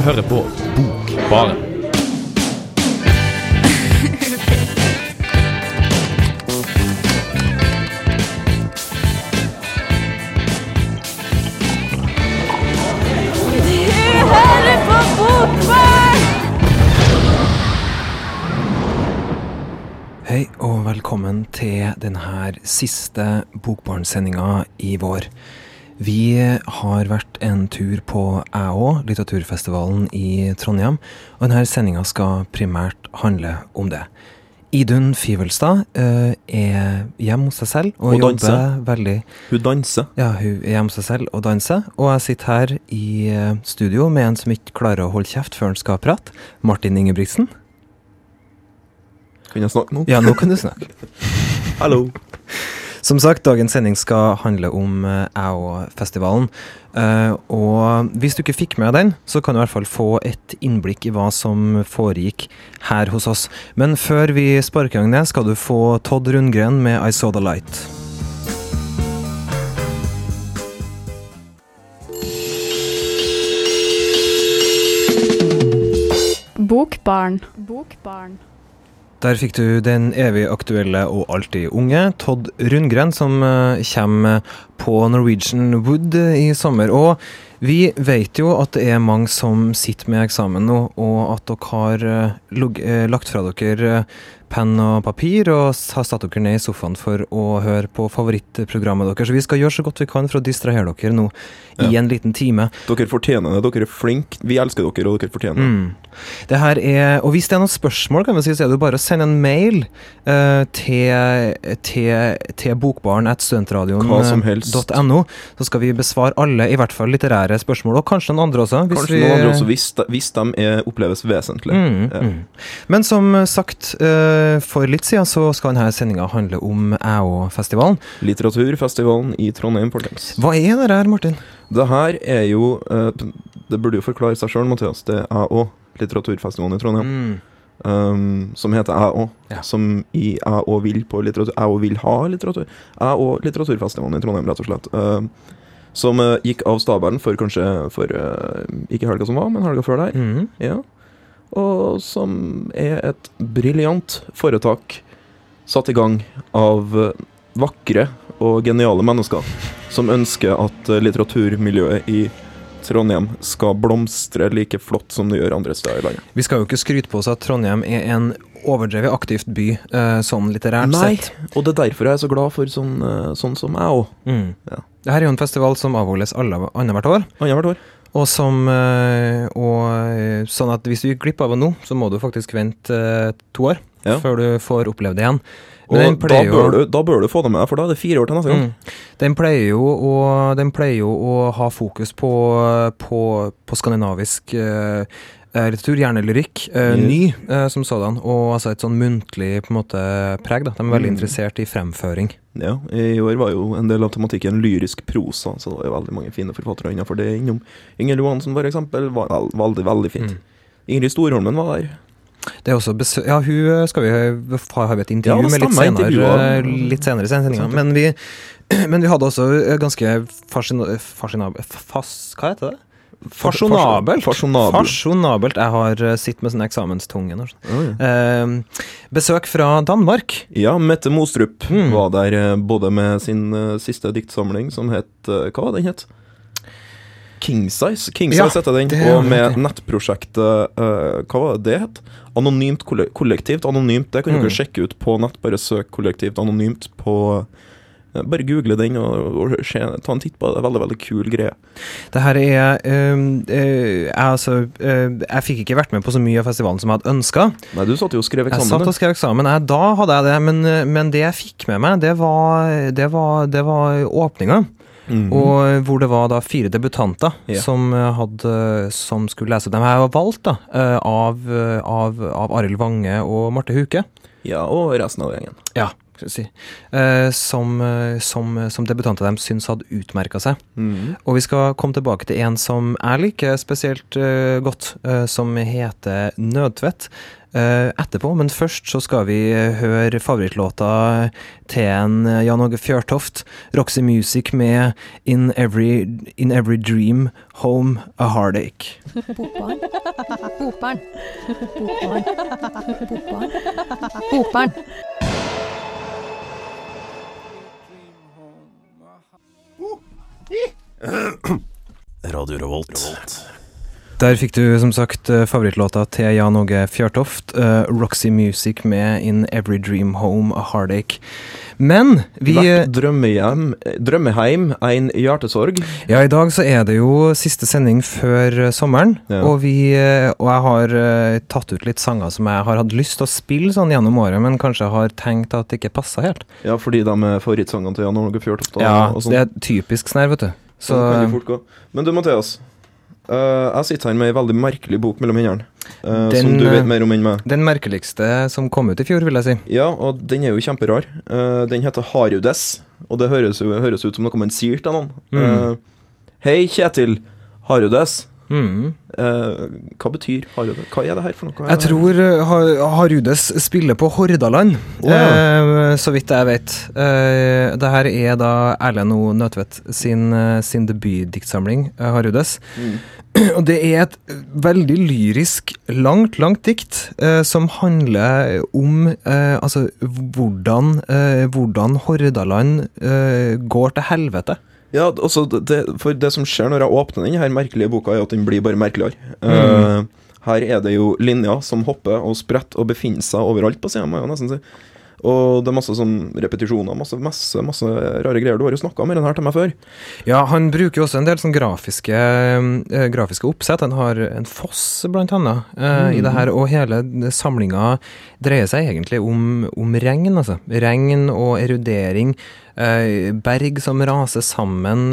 Bokbaren. Du hører på Bokbarn! Hei og velkommen til denne siste Bokbarnsendinga i vår. Vi har vært en tur på ÆÅ, litteraturfestivalen i Trondheim, og denne sendinga skal primært handle om det. Idun Fivelstad uh, er hjemme hos seg selv og, Og danser. jobber veldig Hun danser. Ja, hun er hjemme hos seg selv og danser, og jeg sitter her i eh, studio med en som ikke klarer å holde kjeft før han skal prate. Martin Ingebrigtsen. Kan jeg snakke nå? Ja, nå kan du snakke. Hallo. Som sagt, dagens sending skal handle om eh, ÆÅ-festivalen. Eh, og hvis du ikke fikk med den, så kan du i hvert fall få et innblikk i hva som foregikk her hos oss. Men før vi sparker i gang det, skal du få Todd Rundgren med I Saw The Light. Bokbarn. Bokbarn. Der fikk du den evig aktuelle og alltid unge Todd Rundgren, som eh, kommer på Norwegian Wood i sommer. Og vi vet jo at det er mange som sitter med eksamen nå, og at dere har eh, eh, lagt fra dere penn og papir og har satt dere ned i sofaen for å høre på favorittprogrammet deres. Så vi skal gjøre så godt vi kan for å distrahere dere nå i Ja. en liten time. Dere fortjener det. Dere er flinke. Vi elsker dere, og dere fortjener det. Mm. Det her er, og hvis det er noen spørsmål, kan vi si, så er det bare å sende en mail uh, til, til, til bokbaren at studentradioen.no, Så skal vi besvare alle, i hvert fall litterære spørsmål, og kanskje noen andre også. hvis Kanskje noen andre også, hvis de, hvis de er, oppleves vesentlig. Mm, Ja. mm. Men som sagt, eh, for litt siden så skal denne sendinga handle om ÆÅ-festivalen. Litteraturfestivalen i Trondheim, folkens. Hva er det her, Martin? Det her er jo eh, Det burde jo forklare seg sjøl, Mathias. Det er ÆÅ. Litteraturfestivalen i Trondheim. Mm. Um, som heter Jeg òg. Ja. Som i Jeg òg vil på litteratur. Jeg òg vil ha litteratur. Jeg òg Litteraturfestivalen i Trondheim, rett og slett. Um, som uh, gikk av stabelen for kanskje for uh, Ikke helga som var, men helga før der. Mm. Ja. Og som er et briljant foretak satt i gang av eh, vakre og geniale mennesker som ønsker at eh, litteraturmiljøet i Trondheim skal blomstre like flott som det gjør andre steder i landet. Vi skal jo ikke skryte på oss at Trondheim er en overdrevet aktivt by, eh, sånn litterært Nei, sett. og det er derfor jeg er så glad for sånn, sånn som jeg òg. Mm. Ja. Det her er jo en festival som avholdes annethvert år. Annethvert år. Og som eh, og, eh, Sånn at hvis du gikk glipp av det nå, så må du faktisk vente eh, to år Ja. før du får oppleve det igjen. Og Men den da bør, du, da bør du få det med deg, for da er det fire år til neste gang. Mm. Den pleier jo å, den pleier jo å ha fokus på, på, på skandinavisk eh, litteratur, gjerne lyrikk. uh, Yes. Ny uh, som sådan, og altså et sånn muntlig på en måte preg. da De er veldig Mm. interessert i fremføring. Ja, I år var jo en del av tematikken lyrisk prosa, så det var jo veldig mange fine forfattere innenfor det innom. Inger Johansen, for eksempel, var vel- veldig, veldig fint. Mm. Ingrid Storholmen var der. Det er også besø ja, hun eh, skal vi ha, har vi et intervju Ja, med litt senere, eh, litt senere i sendinga. Men, vi- men vi hadde også eh, ganske fascina- fas, Hva heter det? Fasjonabelt. Fasjonabelt. Jeg har eh, sittet med sånn eksamenstunge Oh, Ja, ja. Eh, besøk fra Danmark. Ja, Mette Mostrup Mm. var der eh, både med sin uh, siste diktsamling, som het uh, Hva var den het? Kingsize. Kingsize Ja, heter den. Og med nettprosjektet uh, Hva var det det het? Anonymt kollektivt. Anonymt, Det kan Mm. dere sjekke ut på nett. Bare søk kollektivt anonymt på eh, Bare google den og, og se, ta en titt på det. Veldig, veldig kul greie. Det her er øh, øh, jeg, altså, øh, jeg fikk ikke vært med på så mye av festivalen som jeg hadde ønska. Nei, du satt jo og skrev Jeg eksamen. satt og skrev eksamen. Jeg, da hadde jeg det, men, eh, men det jeg fikk med meg, det var, det var, det var åpninga. Mhm. Og hvor det var da fire debutanter yeah. som, eh, hadde, som skulle lese dem. Jeg var valgt da, eh, av, eh, av, av Arild Vange og Marte Huke. Ja, og resten av gjengen. Ja. Si, eh, som, eh, som, som debutanter de syns hadde utmerka seg. Mm. Og vi skal komme tilbake til en som jeg liker spesielt eh, godt, eh, som heter Nødtvett. eh, etterpå, men først så skal vi eh, høre favorittlåta til en eh, Jan Åge Fjørtoft, Roxy Music med In Every, In Every Dream Home A Heartache. Bokbarn. Bokbarn. Bokbarn. Bokbarn. Bokbarn. Radio Revolt. Der fikk du som sagt eh, favorittlåta til Jan Åge Fjørtoft, uh, Roxy Music med In Every Dream Home A Heartache. Men vi Hvert drømmehjem, drømmeheim, en hjertesorg. Ja, i dag så er det jo siste sending før eh, sommeren, Ja. og, vi, eh, og jeg har eh, tatt ut litt sanger som jeg har hatt lyst til å spille sånn gjennom året, men kanskje har tenkt at det ikke passa helt. Ja, fordi de er favorittsangene til Jan Åge Fjørtoft. og- Ja, og sånn. det er typisk sånn her, vet du. Så Sånn kan det fort gå. Men du, Mathias. Eh, jeg sitter her med ei veldig merkelig bok mellom hendene. Uh, Den, som du eh, vet mer om enn meg. den merkeligste som kom ut i fjor, vil jeg si. Ja, og den er jo kjemperar. Uh, den heter Harudes, og det høres, jo, høres ut som noe man sier til noen. Mm. Eh, Hei, Kjetil. Harudes. Mm. Eh, hva betyr Harudes? Hva er det her for noe? Jeg tror uh, Harudes spiller på Hordaland, oh, ja. eh, så vidt jeg vet. Uh, det her er da Erlend O. Nødtvedt sin, eh, sin debutdiktsamling, eh, Harudes. Mm. Og det er et veldig lyrisk, langt, langt dikt eh, som handler om eh, altså hvordan, eh, hvordan Hordaland eh, går til helvete. Ja, altså, det, for det som skjer når jeg åpner denne her merkelige boka, er at den blir bare merkeligere. Mm. Eh, her er det jo linjer som hopper og spretter og befinner seg overalt på sida, må jeg nesten si. Og det er masse sånn repetisjoner, masse, masse, masse rare greier. Du har jo snakka om den her til meg før. Ja, han bruker jo også en del sånn grafiske, eh, grafiske oppsett. Han har en foss, blant annet, eh, i det her. Og hele samlinga dreier seg egentlig om, om regn, altså. Regn og erudering. Eh, berg som raser sammen.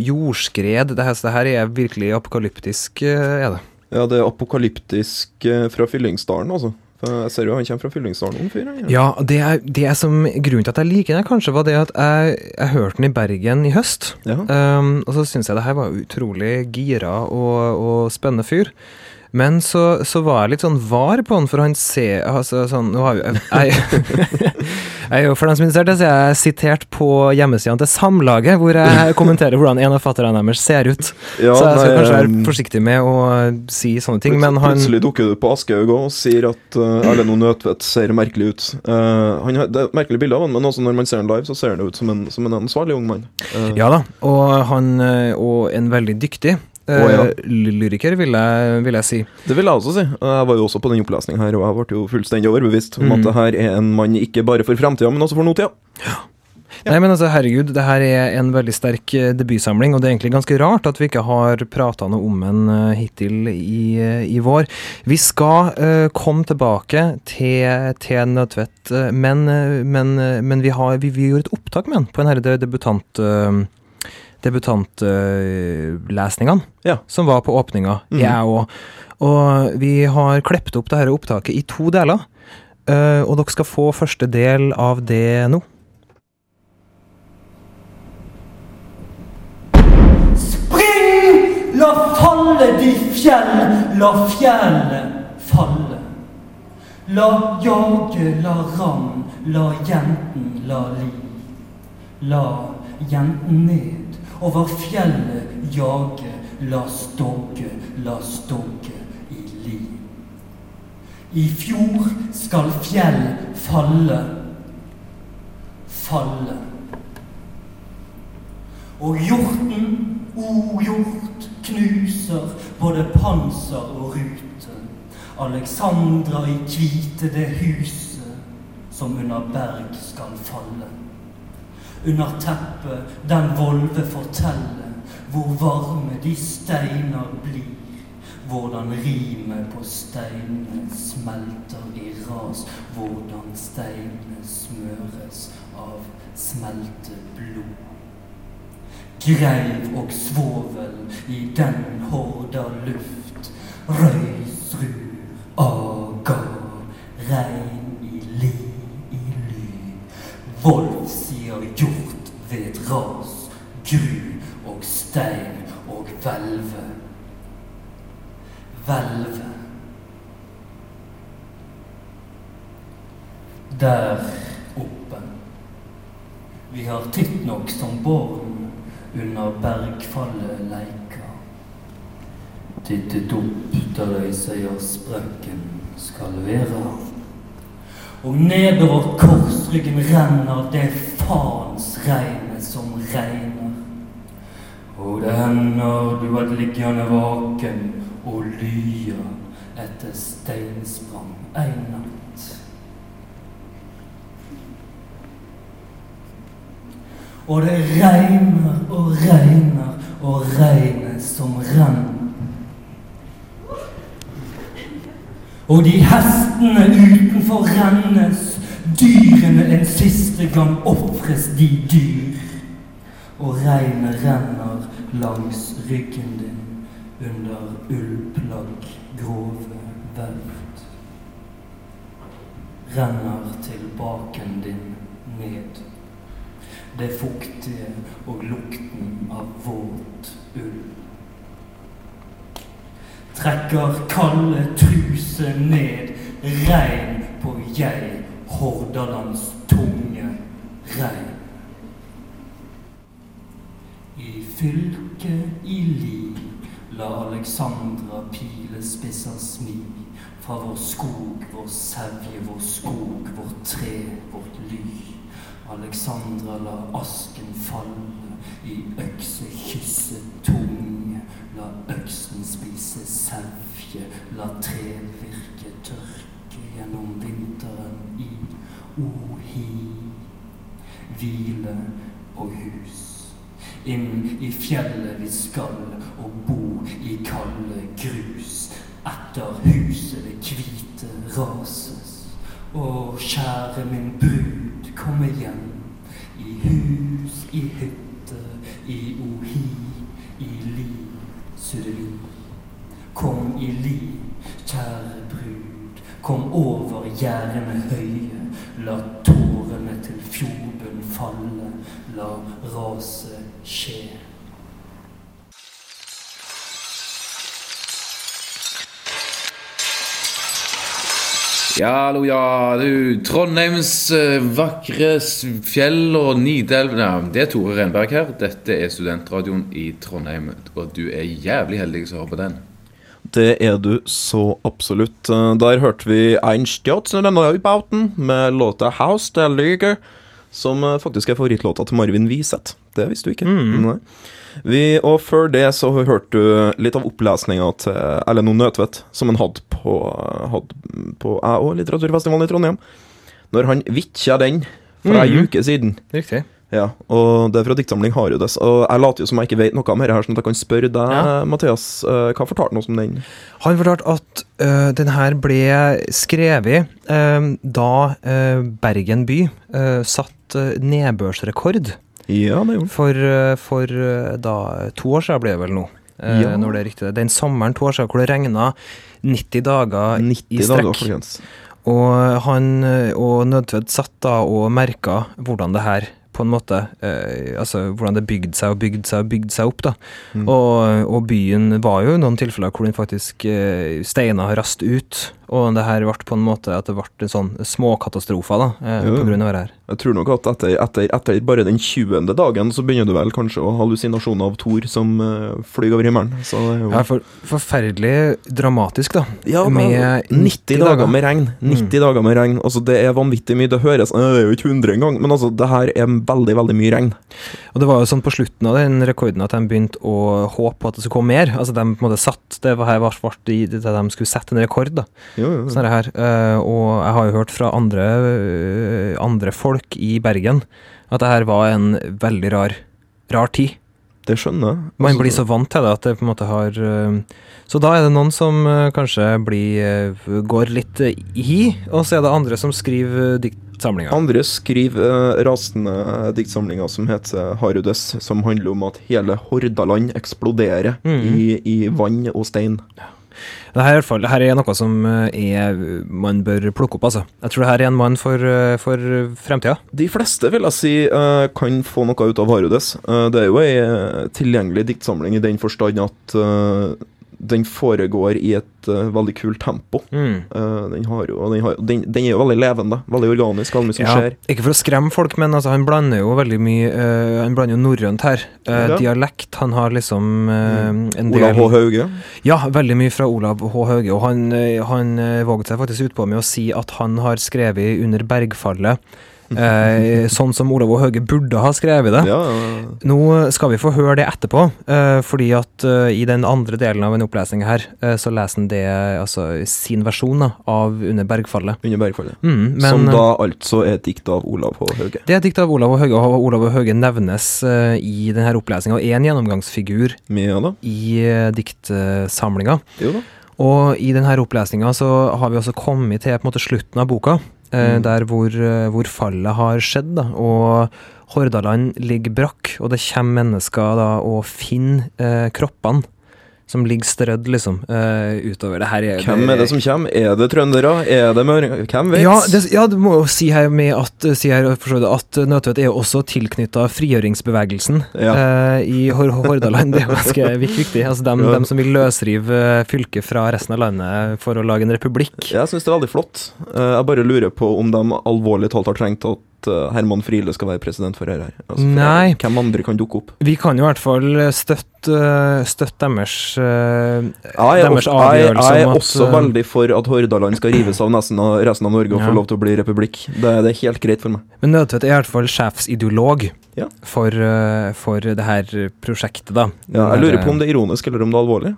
Jordskred. Det her, så det her er virkelig apokalyptisk, er det. Ja, det er apokalyptisk fra Fyllingsdalen, altså. Jeg ser jo han kommer fra Fyllingsdalen, ung fyr. Ja, det er, det er som Grunnen til at jeg liker den, kanskje, var det at jeg, jeg hørte den i Bergen i høst. Um, og så syns jeg det her var utrolig gira og, og spennende fyr. Men så, så var jeg litt sånn var på han, for han ser altså, sånn, nå har jeg, jeg er jo, For dem som er interessert, så er jeg sitert på hjemmesidene til Samlaget, hvor jeg kommenterer hvordan en av fatterne deres ser ut. Ja, så jeg skal nei, kanskje være um, forsiktig med å si sånne ting, men han Plutselig dukker du på Aschehoug og sier at uh, Erlend O. Nødtvedt ser merkelig ut. Uh, han det er et merkelig bilde av han, men også når man ser han live, så ser han ut som en, som en ansvarlig ung mann. Uh. Ja da, og han Og en veldig dyktig eh, Å, ja. lyriker, vil jeg, vil jeg si. Det vil jeg også si. Jeg var jo også på den opplesningen her, og jeg ble jo fullstendig overbevist om Mm. at det her er en mann ikke bare for framtida, men også for nåtida. Nei, men altså, herregud, det her er en veldig sterk eh, debutsamling, og det er egentlig ganske rart at vi ikke har prata noe om den eh, hittil i, eh, i vår. Vi skal uh, komme tilbake til, til Nødtvedt, eh, men, eh, men, eh, men vi, har, vi, vi gjorde et opptak med den på en her debutant... Uh, debutantlesningene Ja. som var på åpninga. Mm. Jeg òg. Og vi har klept opp dette opptaket i to deler. Uh, og dere skal få første del av det nå. Spring! La falle de fjell, la fjellet falle. La jage, la ram, la jenten la li. La jenten ned, over fjellet jage, la stogge, la stogge i li. I fjor skal fjell falle, falle. Og hjorten, o hjort, knuser både panser og rute. Alexandra i hvite det huset som under berg skal falle. Under teppet den volve forteller hvor varme de steiner blir. Hvordan rimet på steinene smelter i ras. Hvordan steinene smøres av smelteblod. Greiv og svovel i den horda luft. Røysrud aga, regn i li i sier hjort ved ras, gru og stein og hvelve. Hvelve. Der oppe. Vi har titt nok som barn under bergfallet leika. Tittet opp der de sier sprekken skal være. Og nedover korsryggen renner det faens regnet som regner. Og det hender du har liggende vaken og lyer etter steinsprang ei natt. Og det regner og regner og regnet som renner. Og de hestene utenfor rennes, dyrene en siste gang ofres de dyr. Og regnet renner langs ryggen din under ullplagg grove vevd. Renner til baken din ned. Det fuktige og lukten av våt ull trekker kalde truse ned, regn på jeg, Hordalands tunge regn. I fylket i li la Alexandra pilespisser smi fra vår skog, vår sevje, vår skog, vårt tre, vårt ly. Alexandra la asken falle i øksekysset tunge. La øksen spise sevje, la trevirket tørke gjennom vinteren i ohi. Hvile og hus. Inn i fjellet vi skal og bo i kalde grus. Etter huset det hvite rases. Å, kjære min brud, kom igjen. I hus, i hytte, i ohi. Sudeli. Kom i li, kjære brud, kom over gjerdene høye. La tårene til fjordbunn falle, la raset skje. Ja, hallo, ja, du. Trondheims eh, vakre fjell og Nidelv ja, det er Tore Renberg her. Dette er studentradioen i Trondheim, og du er jævlig heldig som hører på den. Det er du så absolutt. Eh, Der hørte vi Ein Stjåtsen Neubauten med låta 'House det Lyger', som eh, faktisk er favorittlåta til Marvin Wiseth. Det visste du ikke. Nei. Vi, og før det så hørte du litt av opplesninga til Erlend O. Nødtvedt, som han hadde på, hadde på jeg litteraturfestivalen i Trondheim. Når han vitja den for ei Mhm. uke siden. Riktig. Ja, og det er fra diktsamling Harudes. Og jeg later jo som jeg ikke vet noe om dette, sånn at jeg kan spørre deg, Ja. Mathias. eh, Hva fortalte han oss om den? Han fortalte at uh, den her ble skrevet uh, da uh, Bergen by satt nedbørsrekord Ja, det gjorde for, øh, for øh, da to år siden ble det vel nå. øh, Ja. Når det er riktig. Den sommeren to år siden hvor det regna 90 dager 90 i strekk. Dager, Og han og Nødtvedt satt da og merka hvordan det her på en måte Eh, Altså hvordan det bygde seg og bygde seg og bygde seg opp, da. Mm. Og, og byen var jo noen tilfeller hvor den faktisk eh, steina rast ut. Og det her ble på en måte at det ble en sånn småkatastrofer da, eh, pga. på grunn av det her. Jeg tror nok at etter, etter, etter bare den 20. dagen så begynner du vel kanskje å ha hallusinasjoner av Thor som eh, flyr over himmelen. Så det er jo Ja, for, forferdelig dramatisk, da. Ja, med 90 90 dager med regn. 90 dager med regn. Altså, det er vanvittig mye. Det høres Det er jo ikke 100 engang, men altså, det her er veldig, veldig mye regn. Og det var jo sånn på slutten av den rekorden at de begynte å håpe på at det skulle komme mer. Altså de på en måte satt Det var her ble i det de skulle sette en rekord, da. Jo, jo. Sånn er her. Eh, og jeg har jo hørt fra andre, eh, andre folk i Bergen at det her var en veldig rar, rar tid. Det skjønner jeg. Man Altså, blir så vant til det at det på en måte har øh, Så da er det noen som kanskje blir går litt i og så er det andre som skriver øh, diktsamlinger. Andre skriver eh, rasende diktsamlinger som heter Harudes, som handler om at hele Hordaland eksploderer mm. i, i vann og stein. Det her, er fall, det her er noe som eh, er, man bør plukke opp, altså. Jeg tror det her er en mann for, eh, for fremtida. De fleste vil jeg si kan få noe ut av Varudes. Eh, det er jo ei tilgjengelig diktsamling i den forstand at den foregår i et uh, veldig kult tempo. Mm. Uh, den, har jo, den, har, den, den er jo veldig levende, veldig organisk, veldig mye som Ja, skjer. ikke for å skremme folk, men altså, han blander jo veldig mye uh, Han blander jo norrønt her. Ja. Dialekt. Han har liksom eh, en del Olav H. Hauge. Ja, veldig mye fra Olav H. Hauge. Og han, han våget seg faktisk utpå med å si at han har skrevet under bergfallet. Eh, sånn som Olav og Høge burde ha skrevet det. Ja, Nå skal vi få høre det etterpå, eh, fordi at eh, i den andre delen av en opplesning her, eh, så leser han det, altså sin versjon da, av Under bergfallet. under Bergfallet. Mm, men, som eh, da altså er et dikt av Olav H. Høge? Det er et dikt av Olav og Høge, og Olav og Høge nevnes eh, i denne opplesninga, og er en gjennomgangsfigur i uh, diktsamlinga. Jo da. Og i denne opplesninga så har vi også kommet til på en måte slutten av boka, eh, Mm. der hvor, eh, hvor fallet har skjedd. Da. Og Hordaland ligger brakk, og det kommer mennesker da og finner eh, kroppene som ligger strødd liksom uh, utover. Det her er, Hvem er det som kommer? Er det trøndere? Er det møringer? Hvem vet? ja, det, ja, du må jo si her med at, si her, det, at Nødtvedt er jo også tilknytta frigjøringsbevegelsen Ja. uh, i Hor Hordaland. Det er ganske viktig. Altså dem, Ja. dem som vil løsrive eh, fylket fra resten av landet for å lage en republikk. Jeg syns det er veldig flott. Uh, Jeg bare lurer på om de alvorlig talt har trengt at eh, Herman Friele skal være president for her. Altså, for Nei. Hvem andre kan dukke opp? Vi kan jo i hvert fall støtte, støtte deres, eh, Jeg er, deres også, jeg, avgjørelse jeg er at også eh, veldig for at Hordaland skal rives av nesten av resten av Norge og Ja. få lov til å bli republikk. Det, det er helt greit for meg. Men Nødtvedt er i hvert fall sjefsideolog Ja. for, eh, for det her prosjektet, da. Ja, jeg lurer på om det er ironisk eller om det er alvorlig.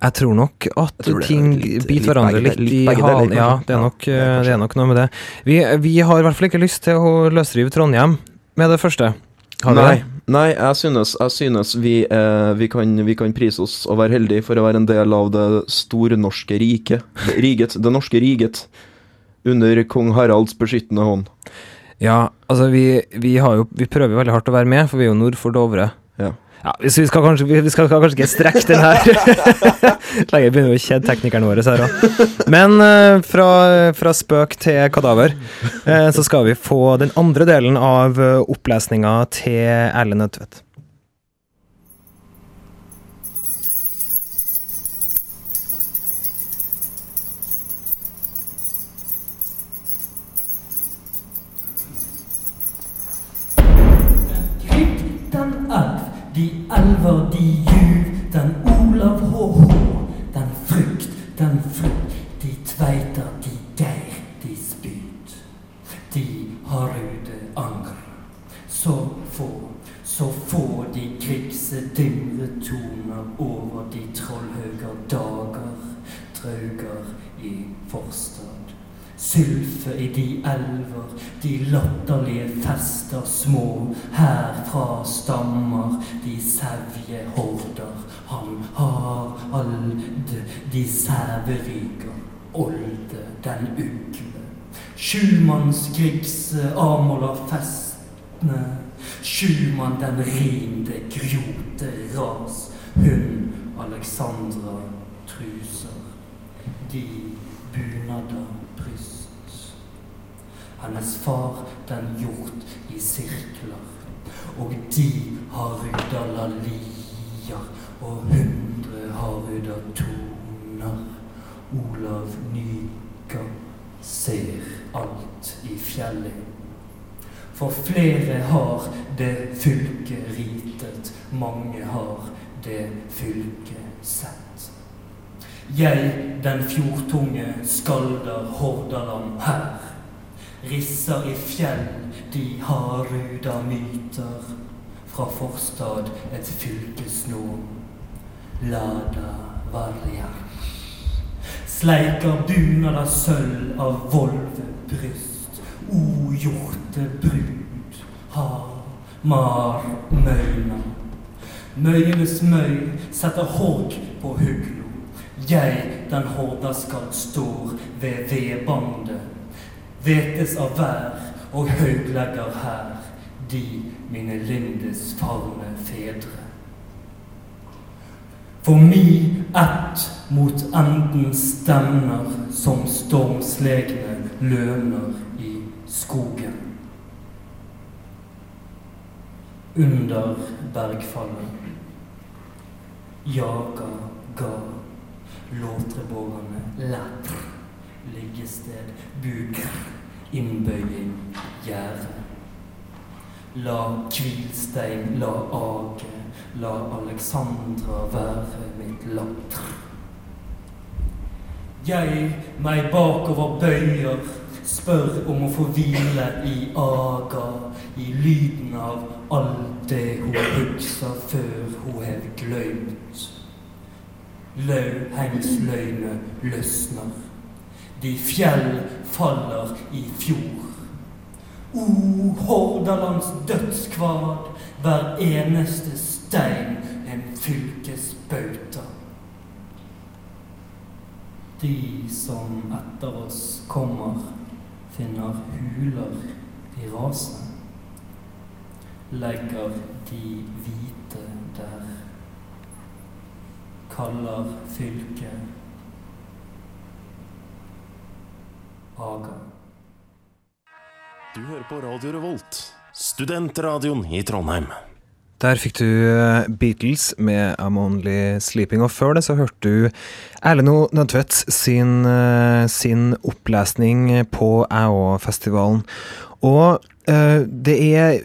Jeg tror nok at tror ting litt- biter hverandre litt, litt, litt i halen. Ja, det er, Ja, nok, det er eh, det er nok noe med det. Vi, vi har i hvert fall ikke lyst til å løsrive Trondheim med det første. Har Nei, det? nei jeg synes, jeg synes vi, eh, vi, kan, vi kan prise oss og være heldige for å være en del av det stornorske riket. Det, riget, det norske riget. Under kong Haralds beskyttende hånd. Ja, altså vi, vi, har jo, vi prøver jo veldig hardt å være med, for vi er jo nord for Dovre. Ja. Vi skal kanskje, vi skal kanskje ikke strekke den her. Lenge begynner å kjede teknikeren vår her òg. Men uh, fra, fra spøk til kadaver, uh, så skal vi få den andre delen av uh, opplesninga til Erlend Nødtvedt. Elver, de juv, den Olav HH, den frykt, den frukt, de tveiter, de geir, de spyt. De harude angre. Så få, så få de krigse dimre toner over de trollhauger dager, drauger i forstad. Sylfe i de elver, de latterlige fester små, herfra stammer de sevje horder. Han har alde, de sæveryger, olde den ugle. Sjumannskrigse avmåler festne, sjumann den rinde grjote ras, hun Alexandra truser, de bunader bryst. Hennes far den gjort i sirkler, og de har rydda lalier, og hundre har rydda toner. Olav Nyga ser alt i fjellet. For flere har det fylket ritet, mange har det fylket sett. Jeg, den fjordtunge, skalder Hordaland her. Risser i fjell de haruda myter. Fra forstad et fylkesnå. Lada varja. Sleiker bunad av sølv av volvebryst. O hjortebrud, har mar møyna. Møyenes møy setter hogg på huglo. Jeg, den hordaskall, står ved vedbandet. Vetes av vær og hauglegger her, de mine lindes farne fedre. For mi ett mot enden stemner som stormslegne løner i skogen. Under bergfallet jaga ga låtrebårene lett liggested, buk, innbøying, gjerde. La Kvilstein, la Age, la Alexandra være mitt latter. Jeg meg bakover bøyer, spør om å få hvile i aga, i lyden av alt det hun husker før hun har glemt. Laughengsløyene løsner. De fjell faller i fjor. O, Hordalands dødskvad, hver eneste stein en fylkesbauta. De som etter oss kommer, finner huler i raset. Legger de hvite der. Kaller fylket Haga. Du hører på Radio Revolt, studentradioen i Trondheim. Der fikk du eh, Beatles med I'm Only Sleeping, og før det så hørte du Erlend O. Nødtvedt sin, eh, sin opplesning på Æå-festivalen. Og uh, det er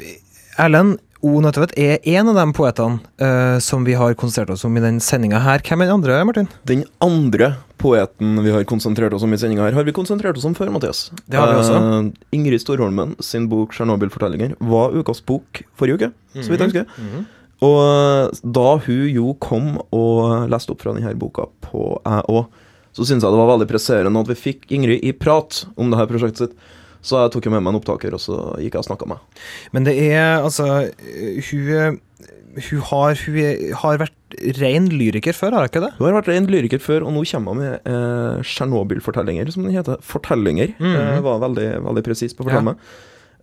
Erlend O. Nødtvedt er en av de poetene uh, som vi har konsentrert oss om i den sendinga her. Hvem er den andre, Martin? Den andre poeten vi har konsentrert oss om i sendinga her, har vi konsentrert oss om før, Mathias. Det har vi også. Uh, Ingrid Storholmen sin bok 'Tsjernobyl-fortellinger' var ukas bok forrige uke, så vidt jeg husker. Mhm. Og eh, da hun jo kom og leste opp fra denne boka på jeg òg, så syntes jeg det var veldig presserende at vi fikk Ingrid i prat om det her prosjektet sitt. Så jeg tok jo med meg en opptaker, og så gikk jeg og snakka med henne. Men det er altså Hun, hun, har, hun har vært ren lyriker før, har hun ikke det? Hun har vært rein lyriker før, og nå kommer hun med eh, Tsjernobyl-fortellinger, som den heter. Fortellinger. Mhm. Eh, var veldig, veldig presis på å fortelle meg.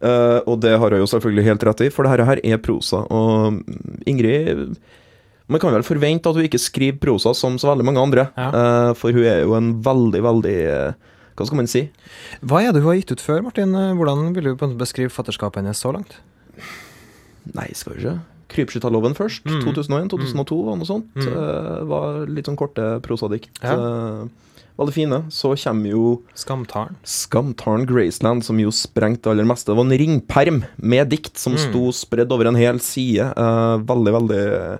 Eh, og det har hun jo selvfølgelig helt rett i, for det her er prosa. Og Ingrid Man kan vel forvente at hun ikke skriver prosa som så veldig mange andre, Ja. eh, for hun er jo en veldig, veldig eh, Hva skal man si? Hva er det hun har gitt ut før, Martin? Hvordan vil du beskrive fatterskapet hennes så langt? Nei, skal vi ikke Krypskytterloven først. Mm. 2001, 2002 og noe sånt. Mm. Uh, var litt sånn korte prosadikt. Ja. Uh, veldig fine. Så kommer jo Skamtaren. Skamtaren Graceland, som jo sprengte det aller meste. Det var en ringperm med dikt som Mm. sto spredd over en hel side. Uh, veldig, veldig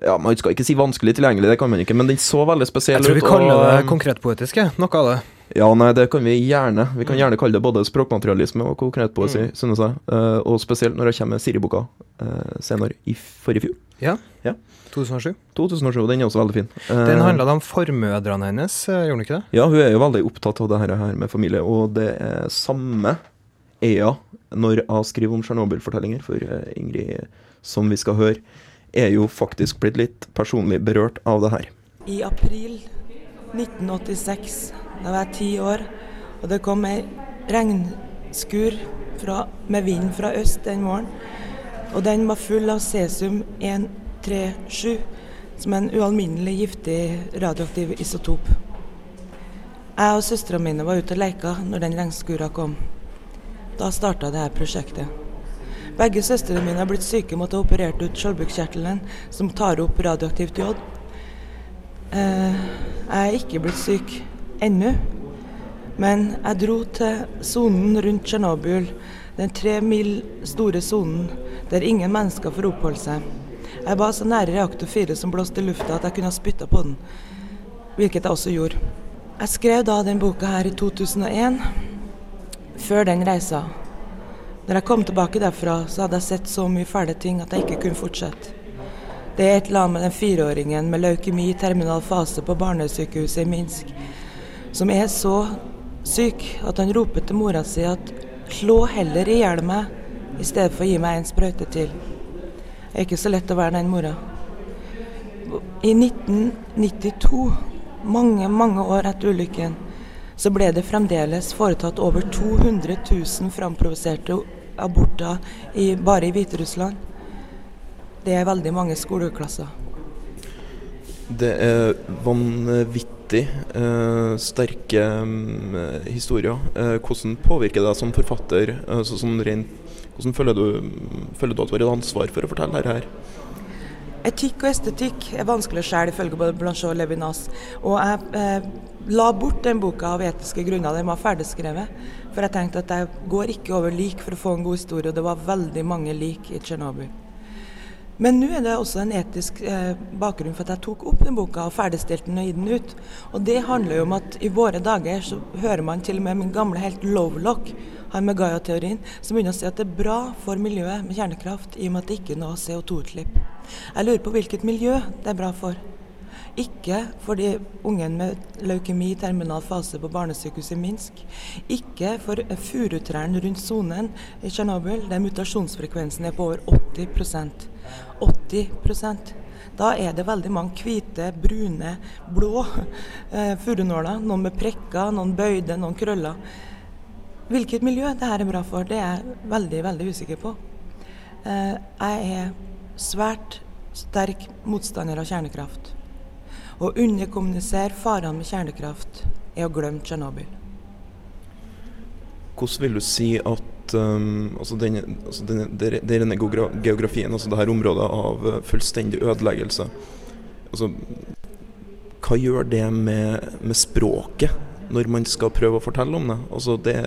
Ja, Man skal ikke si vanskelig tilgjengelig, det kan man ikke, men den så veldig spesiell Jeg tror vi ut. kaller og- det konkretpoetiske, noe av det. Ja, nei, det kan vi gjerne. Vi kan gjerne kalle det både språkmaterialisme og konkretpoesi, Mm. synes jeg. Uh, og spesielt når jeg kommer med Siri-boka uh, senere i forrige fjor. Ja. Ja. 2007. 2007, den er også veldig fin. Eh, Den handla om formødrene hennes, gjorde den ikke det? Ja, hun er jo veldig opptatt av det her, her med familie, og det er samme er hun når jeg skriver om Tsjernobyl-fortellinger, for Ingrid, som vi skal høre, er jo faktisk blitt litt personlig berørt av det her. I april 1986, da var jeg ti år, og det kom ei regnskur fra, med vind fra øst den morgenen. Og den var full av cesium 137, som er en ualminnelig giftig radioaktiv isotop. Jeg og søstrene mine var ute og leka når den regnskura kom. Da starta dette prosjektet. Begge søstrene mine har blitt syke måtte ha operert ut skjoldbruskkjertelen, som tar opp radioaktivt jod. Eh, jeg er ikke blitt syk ennå, men jeg dro til sonen rundt Tsjernobyl, den tre mil store sonen der ingen mennesker får oppholde seg. Jeg var så nære reaktor 4 som blåste i lufta at jeg kunne ha spytta på den, hvilket jeg også gjorde. Jeg skrev da den boka her i 2001, før den reisa. Når jeg kom tilbake derfra, så hadde jeg sett så mye fæle ting at jeg ikke kunne fortsette. Det er et eller annet med den fireåringen med leukemi i terminal fase på barnesykehuset i Minsk, som er så syk at han roper til mora si at slå heller i hjel meg, i stedet for å gi meg en sprøyte til. Det er ikke så lett å være den mora. I 1992, mange, mange år etter ulykken, så ble det fremdeles foretatt over 200 000 framprovoserte aborter i, bare i Hviterussland. Det er veldig mange skoleklasser. Det er vanvittig eh, sterke mm, historier. Eh, hvordan påvirker det deg som forfatter? Sånn rent, hvordan føler du, føler du at du har et ansvar for å fortelle dette her? Etikk og estetikk er vanskelig å skjære, ifølge Blanchot og Levinas. Og jeg eh, la bort den boka av etiske grunner. Den var ferdigskrevet. For jeg tenkte at jeg går ikke over lik for å få en god historie, og det var veldig mange lik i Tsjernobyl. Men nå er det også en etisk eh, bakgrunn for at jeg tok opp den boka og ferdigstilte den og gitt den ut. Og det handler jo om at i våre dager så hører man til og med min gamle helt Lovelock, han med Gaia-teorien, som begynner å si at det er bra for miljøet med kjernekraft i og med at det ikke er noe CO2-utslipp. Jeg lurer på hvilket miljø det er bra for. Ikke for de ungen med leukemi i terminal fase på barnesykehuset i Minsk. Ikke for furutrærne rundt sonen i Tsjernobyl, der mutasjonsfrekvensen er på over 80 80% Da er det veldig mange hvite, brune, blå eh, furunåler. Noen med prekker, noen bøyde, noen krøller. Hvilket miljø det her er bra for, det er jeg veldig, veldig usikker på. Eh, jeg er svært sterk motstander av kjernekraft. Å underkommunisere farene med kjernekraft er å glemme Tsjernobyl. Hvordan vil du si at um, altså denne, altså denne, denne geografien, altså dette området av uh, fullstendig ødeleggelse altså, Hva gjør det med, med språket når man skal prøve å fortelle om det? Altså det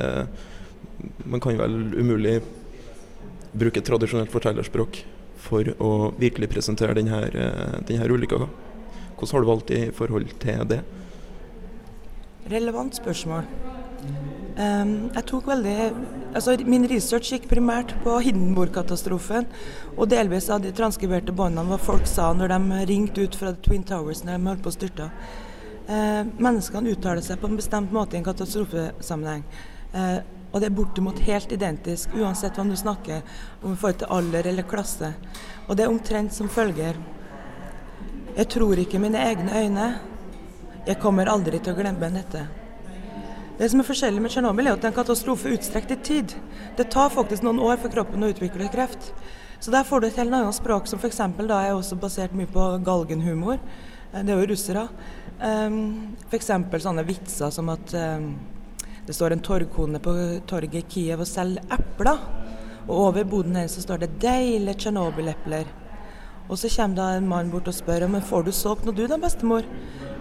man kan vel umulig bruke tradisjonelt fortellerspråk for å virkelig presentere denne, denne ulykka. Hvordan har du valgt i forhold til det? Relevant spørsmål. Um, jeg tok veldig altså Min research gikk primært på Hindenburg-katastrofen og delvis av de transkriberte båndene hva folk sa når de ringte ut fra Twin Towers når de holdt på å styrte. Eh, menneskene uttaler seg på en bestemt måte i en katastrofesammenheng. Eh, og det er bortimot helt identisk, uansett hvem du snakker om i forhold til alder eller klasse. Og det er omtrent som følger. Jeg tror ikke mine egne øyne. Jeg kommer aldri til å glemme dette. Det som er forskjellig med Tsjernobyl, er at det er en katastrofe utstrekt i tid. Det tar faktisk noen år for kroppen å utvikle kreft. Så der får du et helt annet språk, som f.eks. da er også basert mye på galgenhumor. Eh, Det er jo russere. Um, f.eks. sånne vitser som at um, det står en torgkone på torget i Kiev og selger epler. Og over boden hennes så står det 'deilige Tsjernobyl-epler'. Og så kommer da en mann bort og spør men får du solgt noe du da, bestemor?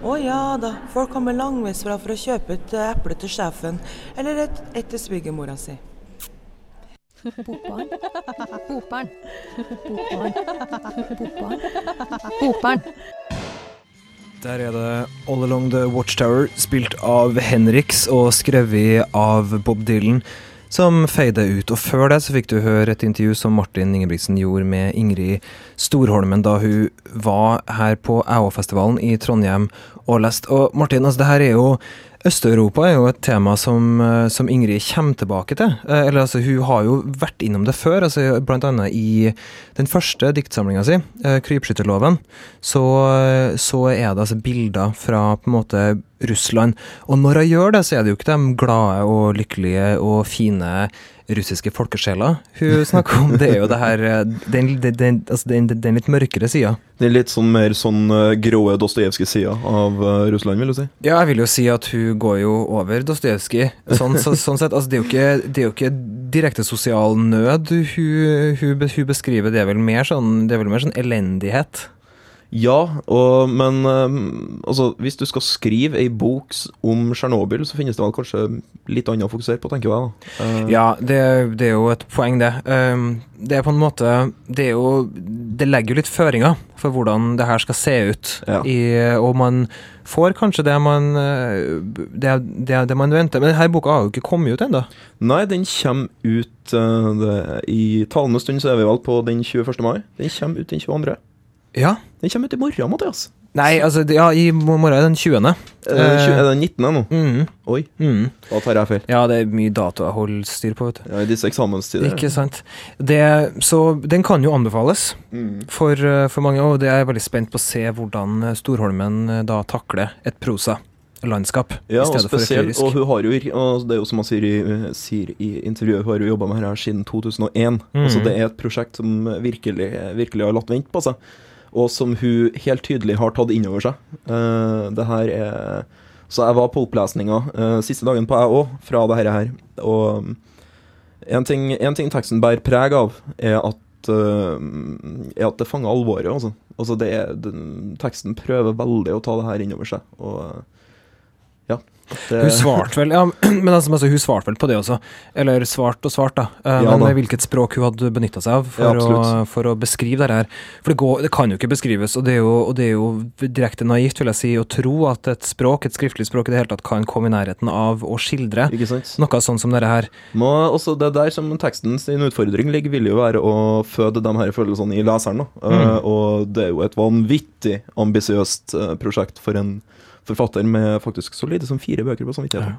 Å ja da, folk kommer langveisfra for å kjøpe et eh, eple til sjefen, eller et, et til svigermora si. Bokbarn. Bokbarn. Bokbarn. Bokbarn. Bokbarn. Der er det All Along The Watchtower, spilt av Henriks og skrevet av Bob Dylan, som feide ut. Og før det så fikk du høre et intervju som Martin Ingebrigtsen gjorde med Ingrid Storholmen da hun var her på AO-festivalen i Trondheim og leste. Og Martin, altså det her er jo Øst-Europa er jo et tema som, eh, som Ingrid kommer tilbake til. Eh, Eller altså, Hun har jo vært innom det før, altså annet i den første diktsamlinga si, eh, 'Krypskytterloven'. Så, så er det altså bilder fra på en måte Russland. Og når hun gjør det, så er det jo ikke de glade og lykkelige og fine russiske folkesjela hun snakker om. Det er jo det her eh, Den, den, den, altså den, den litt mørkere sida. Er litt sånn mer sånn gråe grå Dostojevskij-sida av eh, Russland, vil du si? Ja, jeg vil jo si at hun går jo over Dostojevskij. Sånn, så, sånn sett. Altså, det, er jo ikke, det er jo ikke direkte sosial nød hun, hun, hun beskriver. Det er vel mer sånn, det er vel mer sånn elendighet. Ja, og, men eh, altså, hvis du skal skrive ei bok om Tsjernobyl, så finnes det vel kanskje litt annet å fokusere på, tenker jeg. Eh, Ja, det, det er jo et poeng, det. Um, det er på en måte Det jo Det legger jo litt føringer for hvordan det her skal se ut. Ja. I, og man får kanskje det man eh, det, det, det man venter. Men denne boka har jo ikke kommet ut ennå. Nei, den kommer ut uh, I talende stund så er vi vel på den 21. mai. Den kommer ut den 22. Ja. Den kommer ut i morgen, Mathias. Nei, altså Ja, i morgen er den 20. Er det, den tjue- er det den 19. nå? Mm, Oi, mm. da tar jeg feil. Ja, det er mye data jeg holder styr på, vet du. Ja, I disse eksamenstider. Ikke sant. Det, så den kan jo anbefales Mm. for, eh, for mange, og det er jeg veldig spent på å se hvordan eh, Storholmen eh, da takler et prosa-landskap Ja, og spesielt, og hun har jo, og det er jo som han sier i, sier i intervjuet, hun har jo jobba med her siden 2001. Mm. Altså Det er et prosjekt som virkelig, virkelig har latt vente på seg. Og som hun helt tydelig har tatt inn over seg. Eh, det her er Så jeg var på opplesninga eh, siste dagen på jeg òg, fra det her. Og um, en ting, ting teksten bærer preg av, er at, eh, er at det fanger alvoret. Altså. Altså det er, teksten prøver veldig å ta det her inn over seg. Og eh, ja. Det, Hun svarte vel, ja, men altså, altså, hun svarte vel på det også. Eller svart og svart, da. Eh, Ja men da. hvilket språk hun hadde benytta seg av for, Ja, å, for å beskrive det her. For det, går, det kan jo ikke beskrives, og det, er jo, og det er jo direkte naivt, vil jeg si, å tro at et språk, et skriftlig språk i det hele tatt, kan komme i nærheten av å skildre noe sånn som dette her. Må, også det der som teksten sin utfordring ligger, vil jo være å føde de her følelsene i leseren. Da. Uh, og det er jo et vanvittig ambisiøst eh, prosjekt for en forfatter med faktisk så lite som fire bøker på samvittigheten.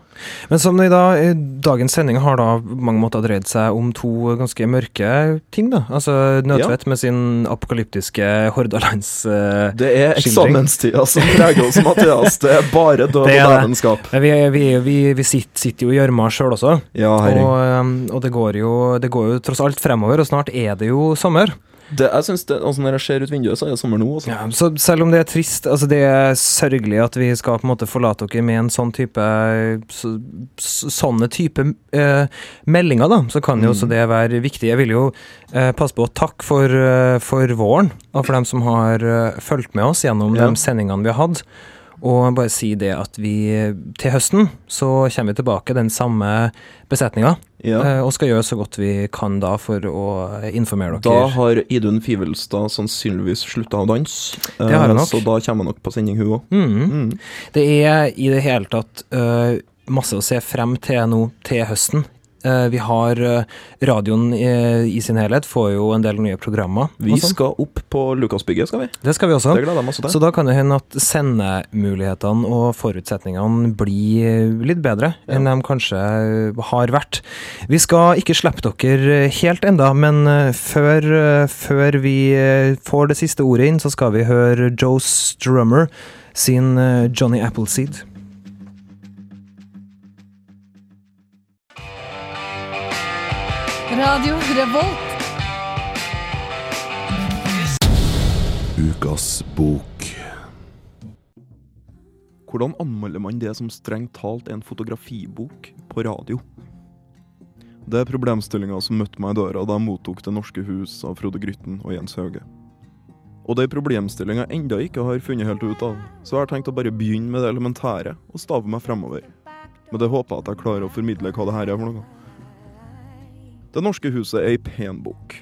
Men som i dag, i dagens sending har da på mange måter dreid seg om to ganske mørke ting, da. Altså Nødtvedt med sin apokalyptiske Hordalandsskildring. Uh, Det er eksamenstida som preger oss, Mathias. Det er bare død og dævenskap. vi, vi, vi, vi sitter, jo i gjørma sjøl også, Ja, og, um, og det, går jo, det går jo tross alt fremover, og snart er det jo sommer. Det, jeg synes det, altså Når jeg ser ut vinduet, så er det sommer nå. Også. Ja, så selv om det er trist, altså det er sørgelig at vi skal på en måte forlate dere med en sånn type så, så, sånne type eh, meldinger, da, så kan jo også det være viktig. Jeg vil jo eh, passe på å takke for, eh, for våren, og for dem som har uh, fulgt med oss gjennom Ja. de sendingene vi har hatt. Og bare si det at vi til høsten så kommer vi tilbake den samme besetninga, Ja. eh, og skal gjøre så godt vi kan da for å informere dere. Da har Idun Fivelstad sannsynligvis slutta å danse. Det har Eh, nok. Så da kommer hun nok på sending, hun òg. Mm. Mm. Det er i det hele tatt uh, masse å se frem til nå til høsten. Eh, vi har øh, radioen i, i sin helhet, får jo en del nye programmer. Vi sånn. skal opp på Lukasbygget, skal vi. Det skal vi også. Det gleder meg også til. Så da kan det hende at sendemulighetene og forutsetningene blir litt bedre enn de kanskje har vært. Vi skal ikke slippe dere helt enda, men eh, før, eh, før vi eh, får det siste ordet inn, så skal vi høre Joe Strummer sin eh, Johnny Appleseed. Radio Revolt. Ukas bok. Hvordan anmelder man det som strengt talt er en fotografibok på radio? Det er problemstillinga som møtte meg i døra da jeg mottok Det norske hus av Frode Grytten og Jens Hauge. Og det er problemstillinga jeg enda ikke har funnet helt ut av, så jeg har tenkt å bare begynne med det elementære og stave meg fremover. Men det håper jeg at jeg klarer å formidle hva det her er for noe. Det norske huset er ei pen bok.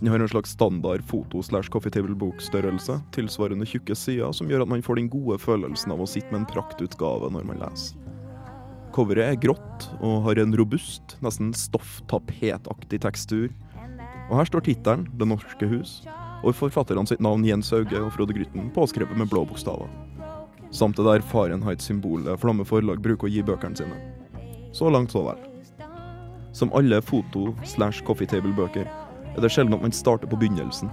Den har en slags standard foto- slash coffee table-bokstørrelse, tilsvarende tjukke sider, som gjør at man får den gode følelsen av å sitte med en praktutgave når man leser. Coveret er grått og har en robust, nesten stofftapetaktig tekstur. Og her står tittelen 'Det norske hus', og forfatterne sitt navn Jens Hauge og Frode Grytten påskrevet med blå bokstaver. Samt det der Fahrenheit-symbolet Flamme Forlag bruker å gi bøkene sine. Så langt, så vel. Som alle foto- slash coffee table-bøker er det sjelden at man starter på begynnelsen.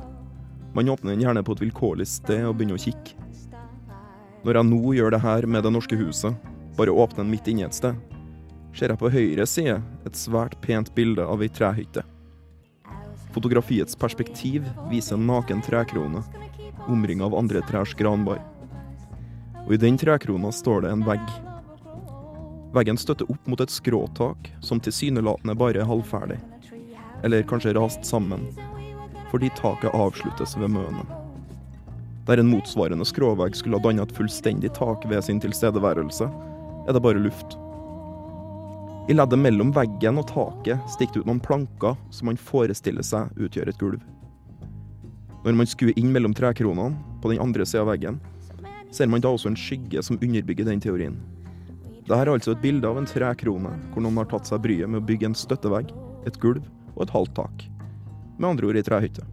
Man åpner den gjerne på et vilkårlig sted og begynner å kikke. Når jeg nå gjør det her med Det norske huset, bare åpner den midt inne et sted, ser jeg på høyre side et svært pent bilde av ei trehytte. Fotografiets perspektiv viser en naken trekrone, omringa av andre trærs granbar. Og i den trekrona står det en vegg. Veggen støtter opp mot et skråtak som tilsynelatende bare er halvferdig. Eller kanskje rast sammen, fordi taket avsluttes ved mønet. Der en motsvarende skråvegg skulle ha dannet et fullstendig tak ved sin tilstedeværelse, er det bare luft. I leddet mellom veggen og taket stikker det ut noen planker som man forestiller seg utgjør et gulv. Når man skuer inn mellom trekronene på den andre sida av veggen, ser man da også en skygge som underbygger den teorien. Dette er altså et bilde av en trekrone, hvor noen har tatt seg bryet med å bygge en støttevegg, et gulv og et halvt tak. Med andre ord ei trehytte.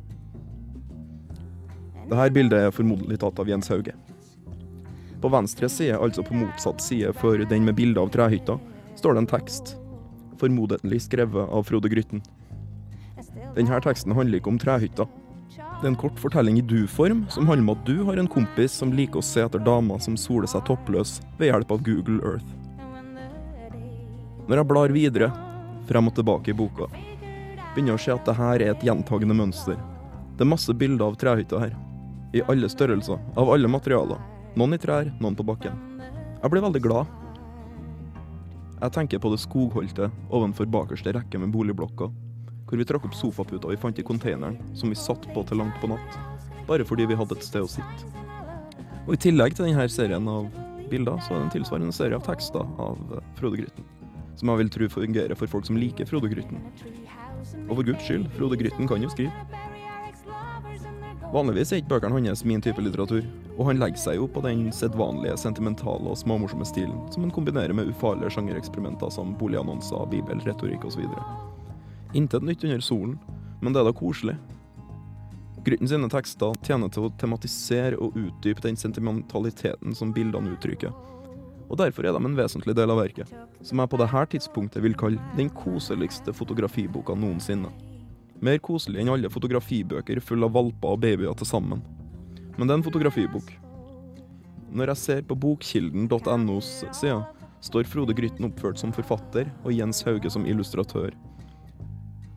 Dette bildet er formodentlig tatt av Jens Hauge. På venstre side, altså på motsatt side for den med bilde av trehytta, står det en tekst, formodentlig skrevet av Frode Grytten. Denne teksten handler ikke om trehytta. Det er en kort fortelling i du-form, som handler om at du har en kompis som liker å se etter damer som soler seg toppløs ved hjelp av Google Earth. Når jeg blar videre, frem og tilbake i boka, begynner jeg å se at det her er et gjentagende mønster. Det er masse bilder av trehytta her. I alle størrelser, av alle materialer. Noen i trær, noen på bakken. Jeg ble veldig glad. Jeg tenker på det skogholdte ovenfor bakerste rekke med boligblokker, hvor vi trakk opp sofaputa vi fant i konteineren, som vi satt på til langt på natt, bare fordi vi hadde et sted å sitte. Og i tillegg til denne serien av bilder, så er det en tilsvarende serie av tekster av Frode Grytten, som jeg vil tro fungerer for folk som liker Frode Grytten. Og for guds skyld, Frode Grytten kan jo skrive. Vanligvis er ikke bøkene hans min type litteratur, og han legger seg jo på den sedvanlige sentimentale og småmorsomme stilen som han kombinerer med ufarlige sjangereksperimenter som boligannonser, bibel, retorikk osv. Intet nytt under solen, men det er da koselig. Grytten sine tekster tjener til å tematisere og utdype den sentimentaliteten som bildene uttrykker. Og derfor er de en vesentlig del av verket, som jeg på dette tidspunktet vil kalle den koseligste fotografiboka noensinne. Mer koselig enn alle fotografibøker fulle av valper og babyer til sammen. Men det er en fotografibok. Når jeg ser på bokkilden.nos side, står Frode Grytten oppført som forfatter og Jens Hauge som illustratør.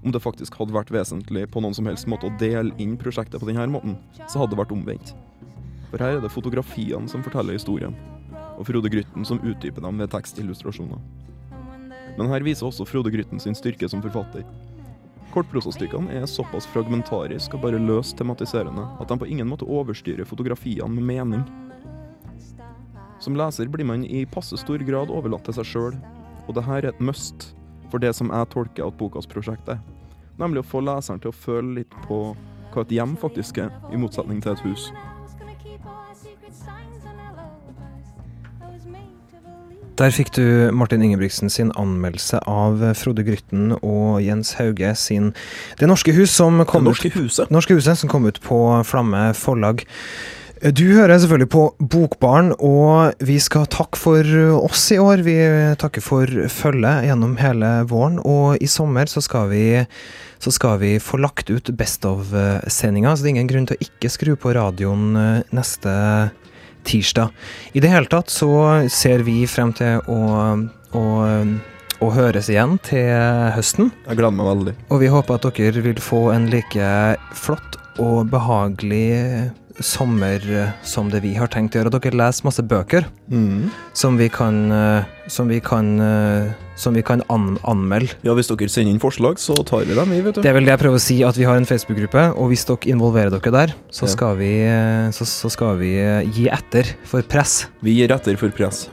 Om det faktisk hadde vært vesentlig på noen som helst måte å dele inn prosjektet på denne måten, så hadde det vært omvendt. For her er det fotografiene som forteller historien, og Frode Grytten som utdyper dem ved tekstillustrasjoner. Men her viser også Frode Grytten sin styrke som forfatter. Kortprosastykkene er såpass fragmentariske og bare løst tematiserende at de på ingen måte overstyrer fotografiene med mening. Som leser blir man i passe stor grad overlatt til seg sjøl, og det her er et must for det som jeg tolker at bokas prosjekt er. Nemlig å få leseren til å føle litt på hva et hjem faktisk er, i motsetning til et hus. Der fikk du Martin Ingebrigtsen sin anmeldelse av Frode Grytten og Jens Hauge sin Det norske hus, som kom Det norske huset. norske huset, som kom ut på Flamme forlag. Du hører selvfølgelig på Bokbaren, og vi skal takke for oss i år. Vi takker for følget gjennom hele våren, og i sommer så skal vi, så skal vi få lagt ut Best of-sendinga, så det er ingen grunn til å ikke skru på radioen eh, neste tirsdag. I det hele tatt så ser vi frem til å, å, å høres igjen til høsten. Jeg gleder meg veldig. Og vi håper at dere vil få en like flott og behagelig sommer eh, som det vi har tenkt å gjøre. Dere leser masse bøker Mm. som vi kan, eh, som vi kan, eh, som vi kan an anmelde. Ja, hvis dere sender inn forslag, så tar vi dem, i. vet du. Det er vel det jeg prøver å si, at vi har en Facebook-gruppe, og hvis dere involverer dere der, så Ja. skal vi, så, så skal vi gi etter for press. Vi gir etter for press.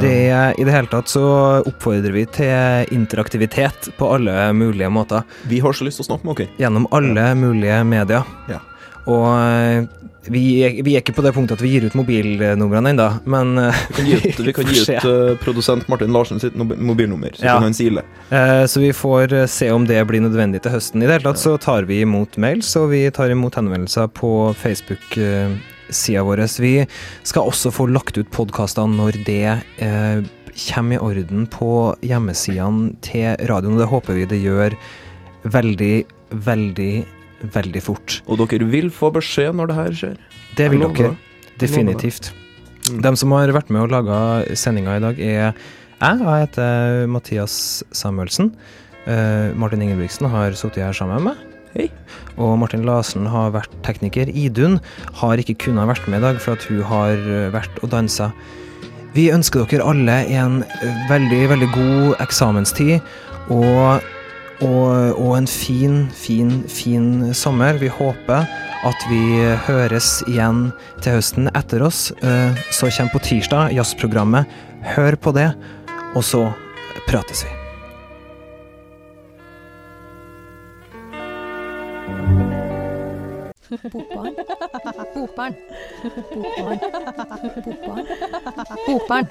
Det I det hele tatt så oppfordrer vi til interaktivitet på alle mulige måter. Vi har så lyst til å snakke med dere. Gjennom alle mulige medier. Ja. Og eh, vi vi er ikke på det punktet at vi gir ut mobilnumrene ennå, men eh, Vi ut, vi kan gi ut eh, produsent Martin Larsen sitt mobilnummer, så Ja. kan han sile. Eh, Så vi får se om det blir nødvendig til høsten. I det hele tatt så tar vi imot mails, og vi tar imot henvendelser på Facebook-sida vår. Vi skal også få lagt ut podkastene når det eh, kommer i orden på hjemmesidene til radioen, og det håper vi det gjør veldig, veldig, veldig fort. Og dere vil få beskjed når det her skjer. Det vil dere. Definitivt. Mm. De som har vært med og laga sendinga i dag, er jeg. Jeg heter Mathias Samuelsen. Uh, Martin Ingebrigtsen har sittet her sammen med meg. Hei. Og Martin Larsen har vært tekniker. Idun har ikke kunnet vært med i dag, for at hun har eh, vært og dansa. Vi ønsker dere alle en eh, veldig, veldig god eksamenstid. Og, og, og en fin, fin, fin sommer. Vi håper at vi høres igjen til høsten etter oss. eh, Så kommer på tirsdag jazzprogrammet. Hør på det, og så prates vi. Bokbarn. Bokbarn. Bokbarn. Bokbarn. Bokbarn.